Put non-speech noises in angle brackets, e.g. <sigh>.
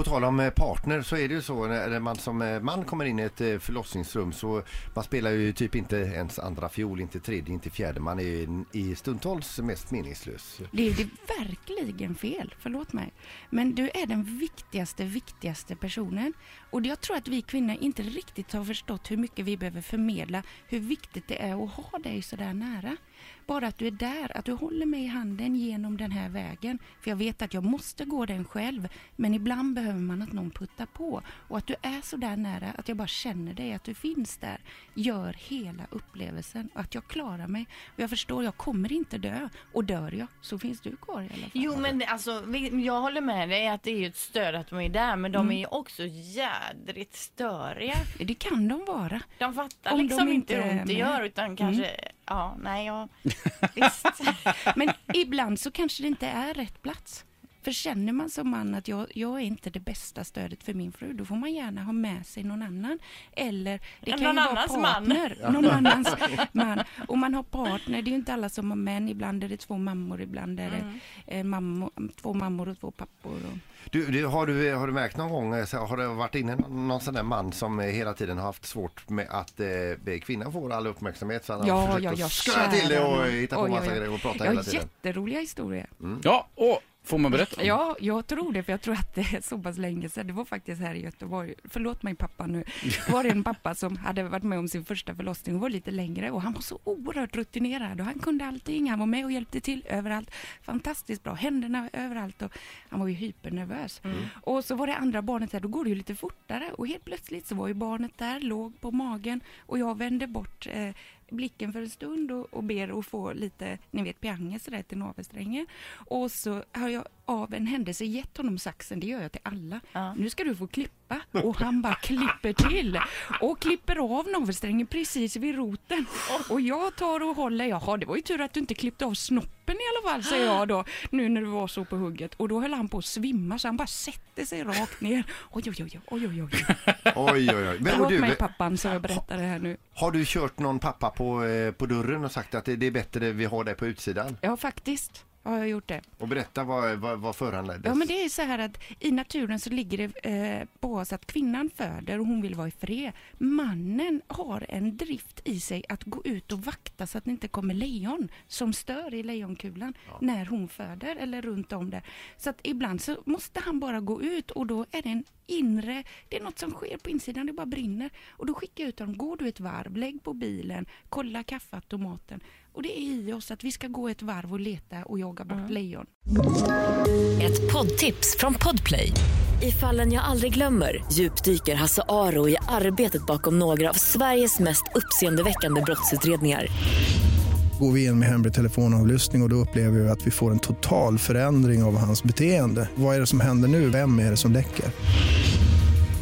På tal om eh, partner så är det ju så när man som eh, man kommer in i ett eh, förlossningsrum så man spelar ju typ inte ens andra fiol, inte tredje, inte fjärde. Man är ju i stundtals mest meningslös. Det är, det är verkligen fel, förlåt mig. Men du är den viktigaste, viktigaste personen. Och jag tror att vi kvinnor inte riktigt har förstått hur mycket vi behöver förmedla, hur viktigt det är att ha dig sådär nära. Bara att du är där, att du håller mig i handen genom den här vägen. För jag vet att jag måste gå den själv, men ibland behöver man att någon puttar på. Och att du är så där nära, att jag bara känner dig, att du finns där, gör hela upplevelsen. Och att jag klarar mig. Och jag förstår, jag kommer inte dö. Och dör jag, så finns du kvar i alla fall. Jo men alltså, jag håller med dig att det är ju ett stöd att de är där men de Mm. är ju också jädrigt störiga. Det kan de vara. De fattar Om de liksom inte inte hur ont det gör utan kanske, ja nej ja, <laughs> visst. Men ibland så kanske det inte är rätt plats. För känner man som man att jag, jag är inte det bästa stödet för min fru, då får man gärna ha med sig någon annan. Eller det kan Någon ju annans vara man. partner. Någon annans <laughs> man. Och man har partner, det är ju inte alla som har män. Ibland är det två mammor, ibland är det Mm. mammo, två mammor och två pappor. Och... Du, du, har, du, har du märkt någon gång, eh, har det varit inne någon, sån där man som eh, hela tiden har haft svårt med att eh, kvinnan får all uppmärksamhet så han har Ja, försökt ja, att ja, sköra till det och eh, hitta på Oj, oj, massa oj. grejer och prata Jag hela har tiden. jätteroliga historier. Ja, och får man berätta? Ja, jag tror det, för jag tror att det är så pass länge sedan. Det var faktiskt här i Göteborg. Förlåt mig pappa nu. Det var en pappa som hade varit med om sin första förlossning och var lite längre och han var så oerhört rutinerad och han kunde allting. Han var med och hjälpte till överallt. Fantastiskt bra, händerna överallt och han var ju hypernervös. Och så var det andra barnet där, då går det ju lite fortare och helt plötsligt så var ju barnet där, låg på magen och jag vände bort eh, blicken för en stund och, och ber att få lite, ni vet pianger sådär till navelsträngen. Och så har jag av en händelse gett honom saxen, det gör jag till alla. Ja. Nu ska du få klippa. Och han bara klipper till och klipper av navelsträngen precis vid roten. Och jag tar och håller, jaha det var ju tur att du inte klippte av snoppen i alla fall säger jag då, nu när du var så på hugget. Och då höll han på att svimma så han bara sätter sig rakt ner. Oj oj oj oj oj oj. Oj, oj, oj. Men, och Förlåt du, mig pappan så jag berättar det här nu. har du kört någon pappa på, eh, på dörren och sagt att det, det är bättre vi har det på utsidan? Ja faktiskt har jag gjort det. Och berätta vad, vad, vad föranleddes? Ja men det är så här att i naturen så ligger det eh, på oss att kvinnan föder och hon vill vara i fred. Mannen har en drift i sig att gå ut och vakta så att det inte kommer lejon som stör i lejonkulan när hon föder eller runt om där. Så att ibland så måste han bara gå ut och då är det en inre, det är något som sker på insidan, det bara brinner. Och då skickar jag ut honom, går du ett varv, lägg på bilen, kolla kaffeautomaten. Och det är i oss att vi ska gå ett varv och leta och jaga bort lejon. Ett poddtips från Podplay. I fallen jag aldrig glömmer djupdyker Hasse Aro i arbetet bakom några av Sveriges mest uppseendeväckande brottsutredningar. Går vi in med hemlig telefonavlyssning och, och då upplever vi att vi får en total förändring av hans beteende. Vad är det som händer nu? Vem är det som läcker?